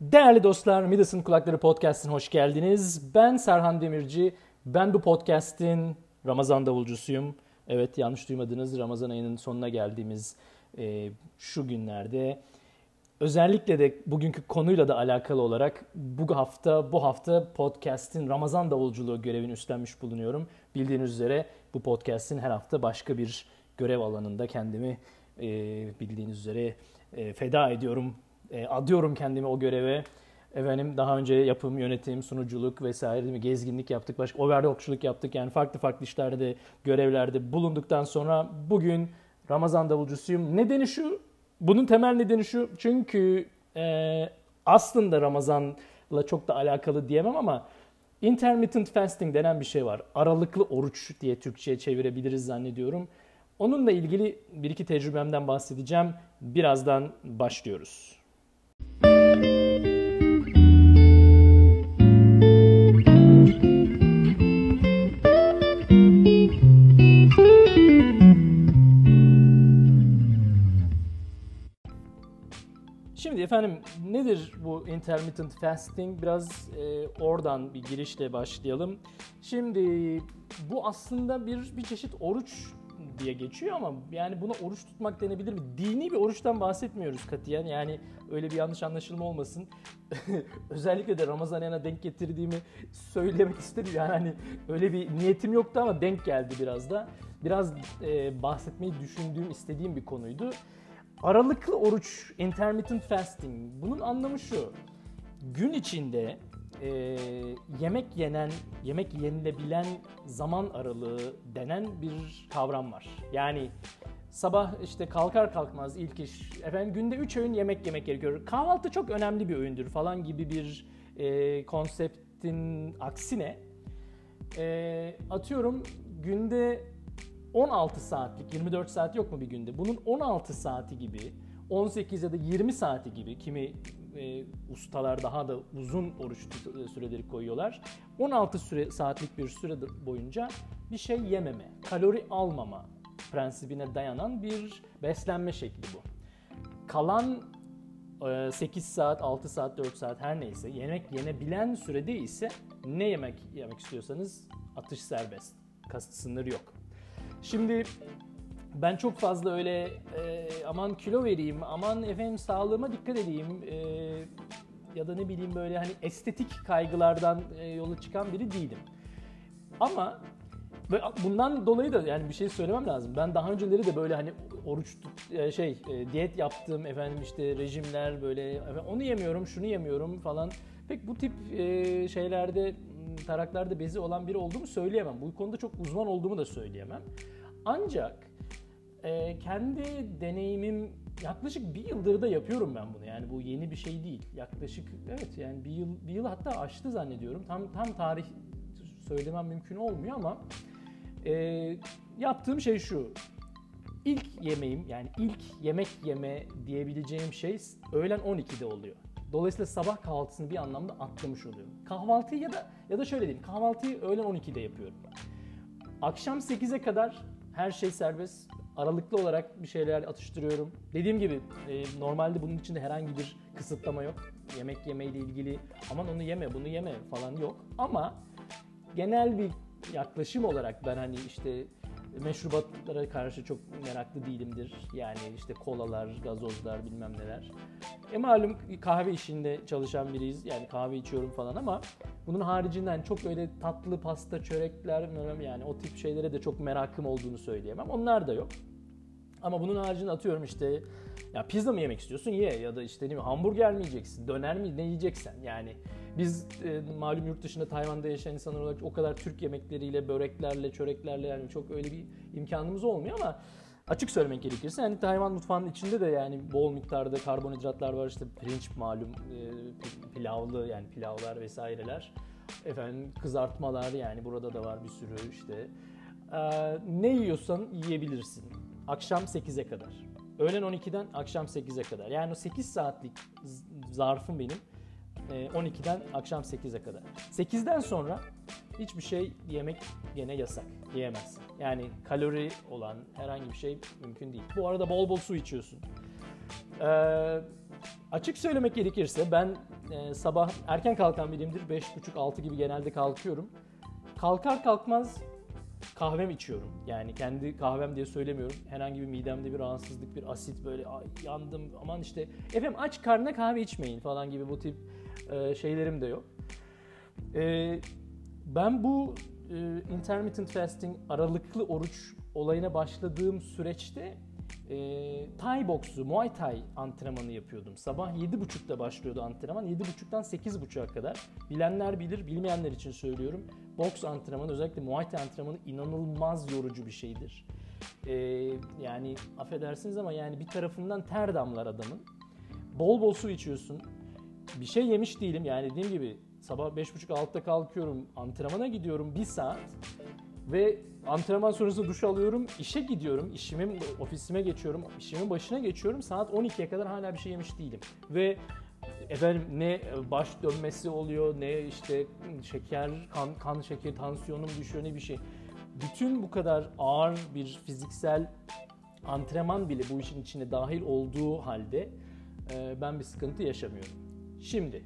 Değerli dostlar, Midas'ın Kulakları Podcast'ine hoş geldiniz. Ben Serhan Demirci. Ben bu podcast'in Ramazan davulcusuyum. Evet yanlış duymadınız. Ramazan ayının sonuna geldiğimiz e, şu günlerde özellikle de bugünkü konuyla da alakalı olarak bu hafta bu hafta podcast'in Ramazan davulculuğu görevini üstlenmiş bulunuyorum. Bildiğiniz üzere bu podcast'in her hafta başka bir görev alanında kendimi e, bildiğiniz üzere e, feda ediyorum e, adıyorum kendimi o göreve. Efendim daha önce yapım, yönetim, sunuculuk vesaire değil mi? gezginlik yaptık, başka overlockçuluk yaptık. Yani farklı farklı işlerde, görevlerde bulunduktan sonra bugün Ramazan davulcusuyum. Nedeni şu, bunun temel nedeni şu. Çünkü e, aslında Ramazan'la çok da alakalı diyemem ama intermittent fasting denen bir şey var. Aralıklı oruç diye Türkçe'ye çevirebiliriz zannediyorum. Onunla ilgili bir iki tecrübemden bahsedeceğim. Birazdan başlıyoruz. Şimdi efendim nedir bu intermittent fasting? Biraz e, oradan bir girişle başlayalım. Şimdi bu aslında bir bir çeşit oruç diye geçiyor ama yani buna oruç tutmak denebilir mi? Dini bir oruçtan bahsetmiyoruz katiyen. Yani öyle bir yanlış anlaşılma olmasın. Özellikle de Ramazan ayına denk getirdiğimi söylemek istedim. Yani hani öyle bir niyetim yoktu ama denk geldi biraz da. Biraz e, bahsetmeyi düşündüğüm, istediğim bir konuydu. Aralıklı oruç, intermittent fasting. Bunun anlamı şu. Gün içinde e, yemek yenen, yemek yenilebilen zaman aralığı denen bir kavram var. Yani sabah işte kalkar kalkmaz ilk iş, efendim günde 3 öğün yemek yemek gerekiyor. Kahvaltı çok önemli bir öğündür falan gibi bir e, konseptin aksine e, atıyorum günde 16 saatlik, 24 saat yok mu bir günde? Bunun 16 saati gibi, 18 ya da 20 saati gibi kimi e, ustalar daha da uzun oruç süreleri koyuyorlar. 16 süre, saatlik bir süre boyunca bir şey yememe, kalori almama prensibine dayanan bir beslenme şekli bu. Kalan 8 e, saat, 6 saat, 4 saat her neyse yemek yenebilen sürede ise ne yemek yemek istiyorsanız atış serbest. Kasıt sınır yok. Şimdi ben çok fazla öyle e, aman kilo vereyim, aman efendim sağlığıma dikkat edeyim e, ya da ne bileyim böyle hani estetik kaygılardan e, yola çıkan biri değilim. Ama bundan dolayı da yani bir şey söylemem lazım. Ben daha önceleri de böyle hani oruç e, şey e, diyet yaptım efendim işte rejimler böyle onu yemiyorum, şunu yemiyorum falan. Pek bu tip şeylerde taraklarda bezi olan biri olduğumu söyleyemem. Bu konuda çok uzman olduğumu da söyleyemem. Ancak kendi deneyimim yaklaşık bir yıldır da yapıyorum ben bunu. Yani bu yeni bir şey değil. Yaklaşık evet yani bir yıl bir yıl hatta aştı zannediyorum. Tam tam tarih söylemem mümkün olmuyor ama e, yaptığım şey şu. İlk yemeğim yani ilk yemek yeme diyebileceğim şey öğlen 12'de oluyor. Dolayısıyla sabah kahvaltısını bir anlamda atlamış oluyorum. Kahvaltıyı ya da ya da şöyle diyeyim. Kahvaltıyı öğlen 12'de yapıyorum. Akşam 8'e kadar her şey serbest. Aralıklı olarak bir şeyler atıştırıyorum. Dediğim gibi e, normalde bunun içinde herhangi bir kısıtlama yok. Yemek yemeyle ilgili aman onu yeme bunu yeme falan yok. Ama genel bir yaklaşım olarak ben hani işte meşrubatlara karşı çok meraklı değilimdir. Yani işte kolalar, gazozlar bilmem neler. E malum kahve işinde çalışan biriyiz. Yani kahve içiyorum falan ama bunun haricinden çok öyle tatlı pasta, çörekler yani o tip şeylere de çok merakım olduğunu söyleyemem. Onlar da yok. Ama bunun haricinde atıyorum işte ya pizza mı yemek istiyorsun? Ye. Ya da işte değil mi hamburger mi yiyeceksin? Döner mi? Ne yiyeceksen. Yani biz e, malum yurt dışında Tayvan'da yaşayan insanlar olarak o kadar Türk yemekleriyle böreklerle çöreklerle yani çok öyle bir imkanımız olmuyor ama açık söylemek gerekirse yani Tayvan mutfağının içinde de yani bol miktarda karbonhidratlar var. İşte pirinç malum e, pilavlı yani pilavlar vesaireler. Efendim kızartmalar yani burada da var bir sürü işte. E, ne yiyorsan yiyebilirsin akşam 8'e kadar. Öğlen 12'den akşam 8'e kadar. Yani o 8 saatlik zarfım benim 12'den e, akşam 8'e kadar. 8'den sonra hiçbir şey yemek gene yasak. Yiyemezsin. Yani kalori olan herhangi bir şey mümkün değil. Bu arada bol bol su içiyorsun. Ee, açık söylemek gerekirse ben e, sabah erken kalkan biriyimdir. 5.30-6 gibi genelde kalkıyorum. Kalkar kalkmaz kahvem içiyorum. Yani kendi kahvem diye söylemiyorum. Herhangi bir midemde bir rahatsızlık, bir asit böyle yandım aman işte efendim aç karnına kahve içmeyin falan gibi bu tip e, şeylerim de yok. E, ben bu e, intermittent fasting aralıklı oruç olayına başladığım süreçte e, Thai boksu, Muay Thai antrenmanı yapıyordum. Sabah 7.30'da başlıyordu antrenman. 7.30'dan 8.30'a kadar. Bilenler bilir, bilmeyenler için söylüyorum. Boks antrenmanı, özellikle Muay Thai antrenmanı inanılmaz yorucu bir şeydir. E, yani affedersiniz ama yani bir tarafından ter damlar adamın. Bol bol su içiyorsun. Bir şey yemiş değilim yani dediğim gibi sabah 5.30-6'da kalkıyorum, antrenmana gidiyorum bir saat ve antrenman sonrası duş alıyorum, işe gidiyorum, işimin ofisime geçiyorum, işimin başına geçiyorum. Saat 12'ye kadar hala bir şey yemiş değilim. Ve efendim ne baş dönmesi oluyor, ne işte şeker, kan, kan şeker, tansiyonum düşüyor, ne bir şey. Bütün bu kadar ağır bir fiziksel antrenman bile bu işin içine dahil olduğu halde ben bir sıkıntı yaşamıyorum. Şimdi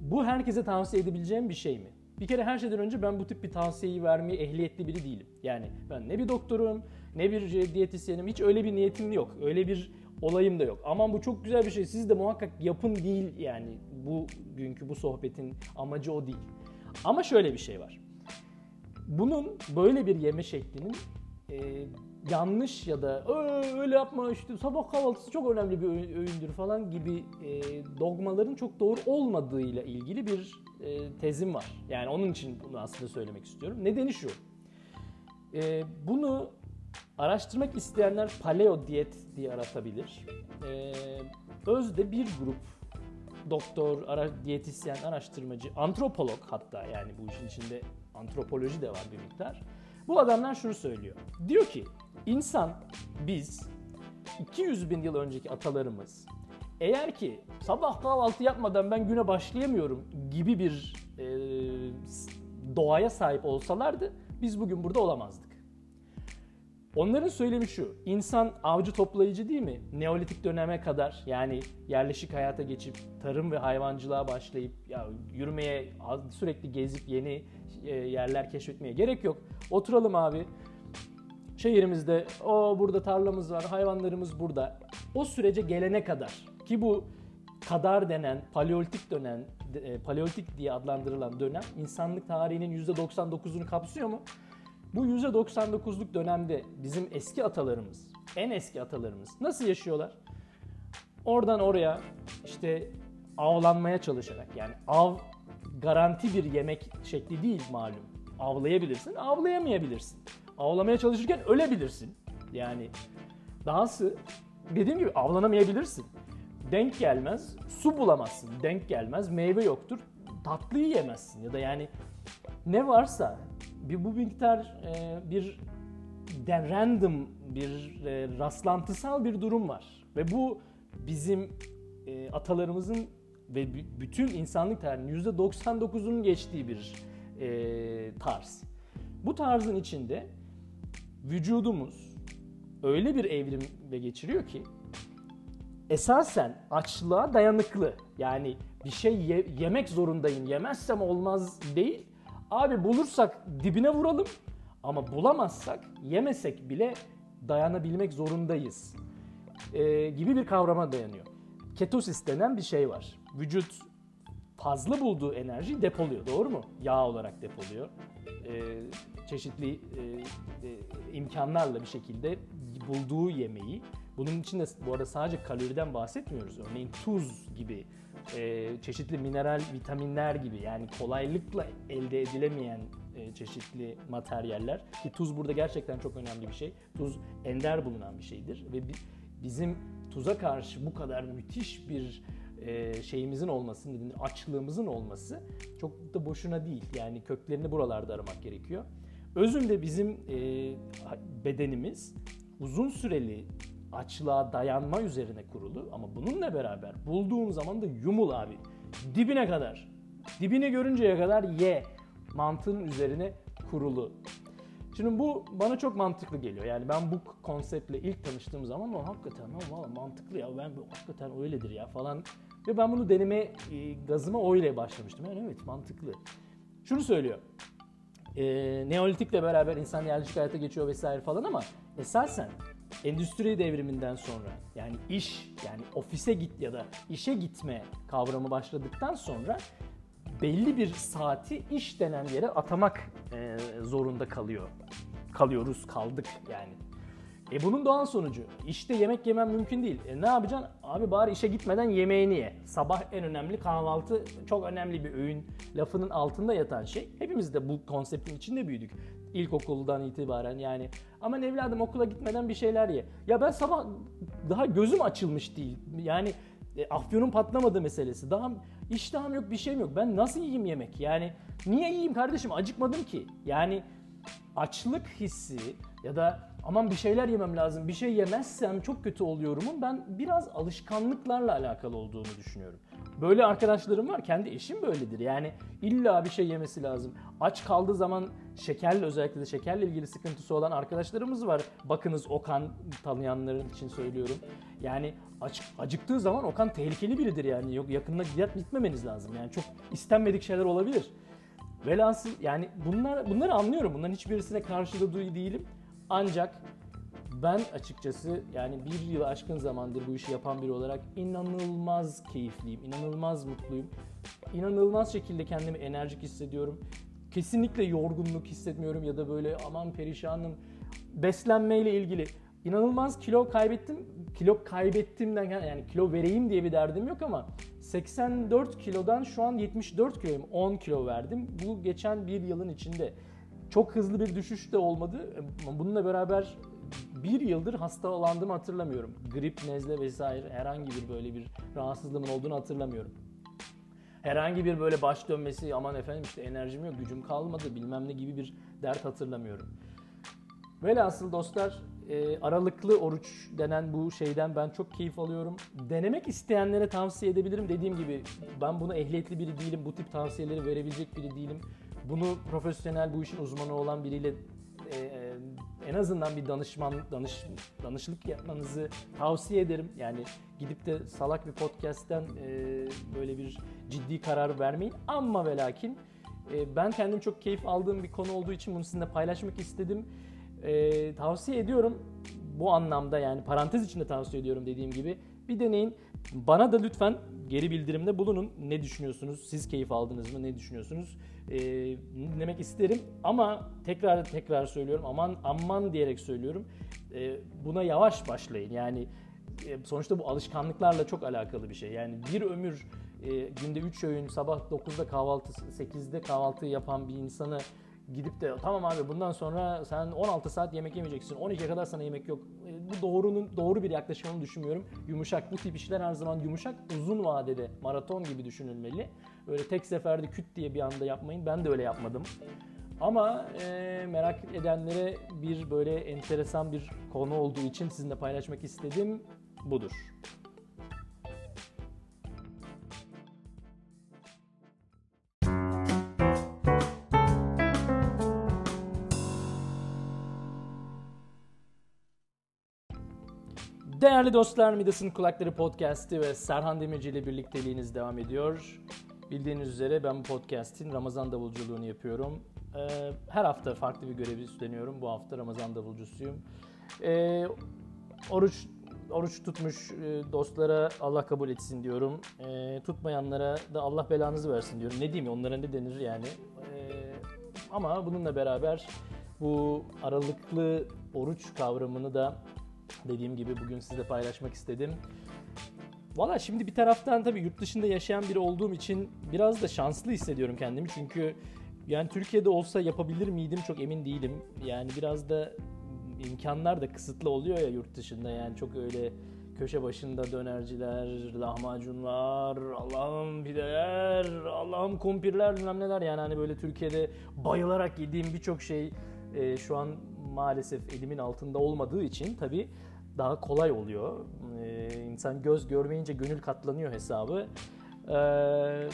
bu herkese tavsiye edebileceğim bir şey mi? Bir kere her şeyden önce ben bu tip bir tavsiyeyi vermeye ehliyetli biri değilim. Yani ben ne bir doktorum, ne bir diyetisyenim, hiç öyle bir niyetim yok. Öyle bir olayım da yok. Aman bu çok güzel bir şey, siz de muhakkak yapın değil yani. Bu günkü bu sohbetin amacı o değil. Ama şöyle bir şey var. Bunun böyle bir yeme şeklinin e, yanlış ya da öyle yapma işte sabah kahvaltısı çok önemli bir öğündür falan gibi e, dogmaların çok doğru olmadığıyla ilgili bir e, tezim var. Yani onun için bunu aslında söylemek istiyorum. Nedeni şu. E, bunu araştırmak isteyenler paleo diyet diye aratabilir. E, özde bir grup doktor, ara, diyetisyen, araştırmacı, antropolog hatta yani bu işin içinde antropoloji de var bir miktar. Bu adamlar şunu söylüyor. Diyor ki insan biz 200 bin yıl önceki atalarımız eğer ki sabah kahvaltı yapmadan ben güne başlayamıyorum gibi bir e, doğaya sahip olsalardı biz bugün burada olamazdık. Onların söylemi şu, insan avcı toplayıcı değil mi? Neolitik döneme kadar yani yerleşik hayata geçip tarım ve hayvancılığa başlayıp ya yürümeye sürekli gezip yeni e, yerler keşfetmeye gerek yok. Oturalım abi. Şehrimizde o burada tarlamız var, hayvanlarımız burada. O sürece gelene kadar ki bu kadar denen, paleolitik dönem, e, paleolitik diye adlandırılan dönem insanlık tarihinin %99'unu kapsıyor mu? Bu %99'luk dönemde bizim eski atalarımız, en eski atalarımız nasıl yaşıyorlar? Oradan oraya işte avlanmaya çalışarak yani av garanti bir yemek şekli değil malum. Avlayabilirsin, avlayamayabilirsin. Avlamaya çalışırken ölebilirsin. Yani dahası dediğim gibi avlanamayabilirsin. Denk gelmez, su bulamazsın. Denk gelmez, meyve yoktur. Tatlıyı yemezsin ya da yani ne varsa bir bu miktar e, bir de random bir e, rastlantısal bir durum var ve bu bizim e, atalarımızın ve bütün insanlık tarihinin %99'unun geçtiği bir e, tarz. Bu tarzın içinde vücudumuz öyle bir evrimle geçiriyor ki esasen açlığa dayanıklı. Yani bir şey ye- yemek zorundayım, yemezsem olmaz değil. Abi bulursak dibine vuralım ama bulamazsak yemesek bile dayanabilmek zorundayız ee, gibi bir kavrama dayanıyor. Ketosis denen bir şey var. Vücut fazla bulduğu enerjiyi depoluyor doğru mu? Yağ olarak depoluyor. Ee, çeşitli e, e, imkanlarla bir şekilde bulduğu yemeği bunun için de bu arada sadece kaloriden bahsetmiyoruz. Örneğin tuz gibi, e, çeşitli mineral, vitaminler gibi yani kolaylıkla elde edilemeyen e, çeşitli materyaller ki tuz burada gerçekten çok önemli bir şey. Tuz ender bulunan bir şeydir ve bizim tuza karşı bu kadar müthiş bir e, şeyimizin olması, açlığımızın olması çok da boşuna değil. Yani köklerini buralarda aramak gerekiyor. Özünde bizim e, bedenimiz uzun süreli açlığa dayanma üzerine kurulu ama bununla beraber bulduğun zaman da yumul abi. Dibine kadar. Dibine görünceye kadar ye. Mantığın üzerine kurulu. Şimdi bu bana çok mantıklı geliyor. Yani ben bu konseptle ilk tanıştığım zaman o hakikaten valla mantıklı ya ben bu hakikaten öyledir ya falan Ve ben bunu deneme e, gazıma o ile başlamıştım. Yani evet mantıklı. Şunu söylüyor. E, Neolitikle beraber insan yerleşik hayata geçiyor vesaire falan ama esasen endüstri devriminden sonra yani iş yani ofise git ya da işe gitme kavramı başladıktan sonra belli bir saati iş denen yere atamak e, zorunda kalıyor. Kalıyoruz, kaldık yani. E bunun doğal sonucu. İşte yemek yemem mümkün değil. E ne yapacaksın? Abi bari işe gitmeden yemeğini ye. Sabah en önemli kahvaltı çok önemli bir öğün lafının altında yatan şey. Hepimiz de bu konseptin içinde büyüdük. İlkokuldan itibaren yani. Ama evladım okula gitmeden bir şeyler ye. Ya ben sabah daha gözüm açılmış değil. Yani e, afyonun patlamadı meselesi. Daha iştahım yok bir şeyim yok. Ben nasıl yiyeyim yemek? Yani niye yiyeyim kardeşim? Acıkmadım ki. Yani açlık hissi ya da aman bir şeyler yemem lazım, bir şey yemezsem çok kötü oluyorumun ben biraz alışkanlıklarla alakalı olduğunu düşünüyorum. Böyle arkadaşlarım var, kendi eşim böyledir. Yani illa bir şey yemesi lazım. Aç kaldığı zaman şekerle özellikle de şekerle ilgili sıkıntısı olan arkadaşlarımız var. Bakınız Okan tanıyanların için söylüyorum. Yani aç, acıktığı zaman Okan tehlikeli biridir yani. Yok yakınına gitmemeniz lazım. Yani çok istenmedik şeyler olabilir. Velhasıl yani bunlar bunları anlıyorum. Bunların hiçbirisine karşı da değilim. Ancak ben açıkçası yani bir yıl aşkın zamandır bu işi yapan biri olarak inanılmaz keyifliyim, inanılmaz mutluyum. İnanılmaz şekilde kendimi enerjik hissediyorum. Kesinlikle yorgunluk hissetmiyorum ya da böyle aman perişanım. Beslenmeyle ilgili inanılmaz kilo kaybettim. Kilo kaybettimden yani kilo vereyim diye bir derdim yok ama 84 kilodan şu an 74 kiloyum. 10 kilo verdim. Bu geçen bir yılın içinde. Çok hızlı bir düşüş de olmadı. Bununla beraber bir yıldır hastalandığımı hatırlamıyorum. Grip, nezle vesaire herhangi bir böyle bir rahatsızlığımın olduğunu hatırlamıyorum. Herhangi bir böyle baş dönmesi aman efendim işte enerjim yok, gücüm kalmadı bilmem ne gibi bir dert hatırlamıyorum. Velhasıl dostlar e, aralıklı oruç denen bu şeyden ben çok keyif alıyorum. Denemek isteyenlere tavsiye edebilirim. Dediğim gibi ben bunu ehliyetli biri değilim. Bu tip tavsiyeleri verebilecek biri değilim. Bunu profesyonel bu işin uzmanı olan biriyle e, e, en azından bir danışman danış danışlık yapmanızı tavsiye ederim. Yani gidip de salak bir podcast'ten e, böyle bir ciddi karar vermeyin. Ama ve lakin e, ben kendim çok keyif aldığım bir konu olduğu için bunu sizinle paylaşmak istedim. E, tavsiye ediyorum bu anlamda yani parantez içinde tavsiye ediyorum dediğim gibi. Bir deneyin. Bana da lütfen geri bildirimde bulunun. Ne düşünüyorsunuz? Siz keyif aldınız mı? Ne düşünüyorsunuz? Ee, demek isterim ama tekrar tekrar söylüyorum. Aman aman diyerek söylüyorum. Ee, buna yavaş başlayın. Yani e, sonuçta bu alışkanlıklarla çok alakalı bir şey. Yani bir ömür e, günde 3 öğün sabah 9'da kahvaltı 8'de kahvaltı yapan bir insanı gidip de tamam abi bundan sonra sen 16 saat yemek yemeyeceksin. 12'ye kadar sana yemek yok. E, bu doğrunun doğru bir yaklaşım olduğunu düşünmüyorum. Yumuşak bu tip işler her zaman yumuşak uzun vadede maraton gibi düşünülmeli. Böyle tek seferde küt diye bir anda yapmayın. Ben de öyle yapmadım. Ama e, merak edenlere bir böyle enteresan bir konu olduğu için sizinle paylaşmak istedim. Budur. Değerli dostlar Midas'ın Kulakları Podcast'i ve Serhan Demirci ile birlikteliğiniz devam ediyor. Bildiğiniz üzere ben bu podcast'in Ramazan davulculuğunu yapıyorum. Ee, her hafta farklı bir görevi üstleniyorum. Bu hafta Ramazan davulcusuyum. Ee, oruç oruç tutmuş e, dostlara Allah kabul etsin diyorum. Ee, tutmayanlara da Allah belanızı versin diyorum. Ne diyeyim onlara ne denir yani. Ama bununla beraber bu aralıklı oruç kavramını da dediğim gibi bugün sizle paylaşmak istedim. Valla şimdi bir taraftan tabii yurt dışında yaşayan biri olduğum için biraz da şanslı hissediyorum kendimi. Çünkü yani Türkiye'de olsa yapabilir miydim çok emin değilim. Yani biraz da imkanlar da kısıtlı oluyor ya yurt dışında. Yani çok öyle köşe başında dönerciler, lahmacunlar, Allah'ım pideler, Allah'ım kumpirler bilmem neler. Yani hani böyle Türkiye'de bayılarak yediğim birçok şey e, şu an maalesef elimin altında olmadığı için tabii daha kolay oluyor. Ee, insan göz görmeyince gönül katlanıyor hesabı. Ee,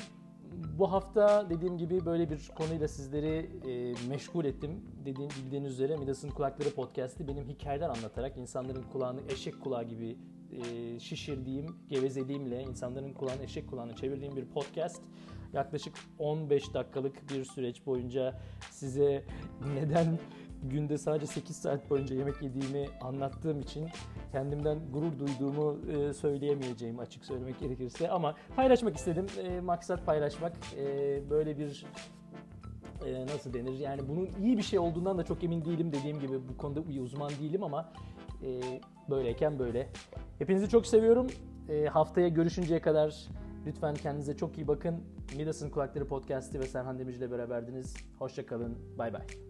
bu hafta dediğim gibi böyle bir konuyla sizleri e, meşgul ettim. Dediğim bildiğiniz üzere Midas'ın Kulakları Podcast'i benim hikayeler anlatarak insanların kulağını eşek kulağı gibi e, şişirdiğim, gevezeliğimle insanların kulağını eşek kulağını çevirdiğim bir podcast. Yaklaşık 15 dakikalık bir süreç boyunca size neden günde sadece 8 saat boyunca yemek yediğimi anlattığım için kendimden gurur duyduğumu e, söyleyemeyeceğim açık söylemek gerekirse ama paylaşmak istedim. E, maksat paylaşmak. E, böyle bir nasıl denir? Yani bunun iyi bir şey olduğundan da çok emin değilim. Dediğim gibi bu konuda bir uzman değilim ama e, böyleyken böyle. Hepinizi çok seviyorum. Haftaya görüşünceye kadar lütfen kendinize çok iyi bakın. Midas'ın Kulakları Podcast'i ve Serhan Demirci ile beraberdiniz. Hoşçakalın. Bay bay.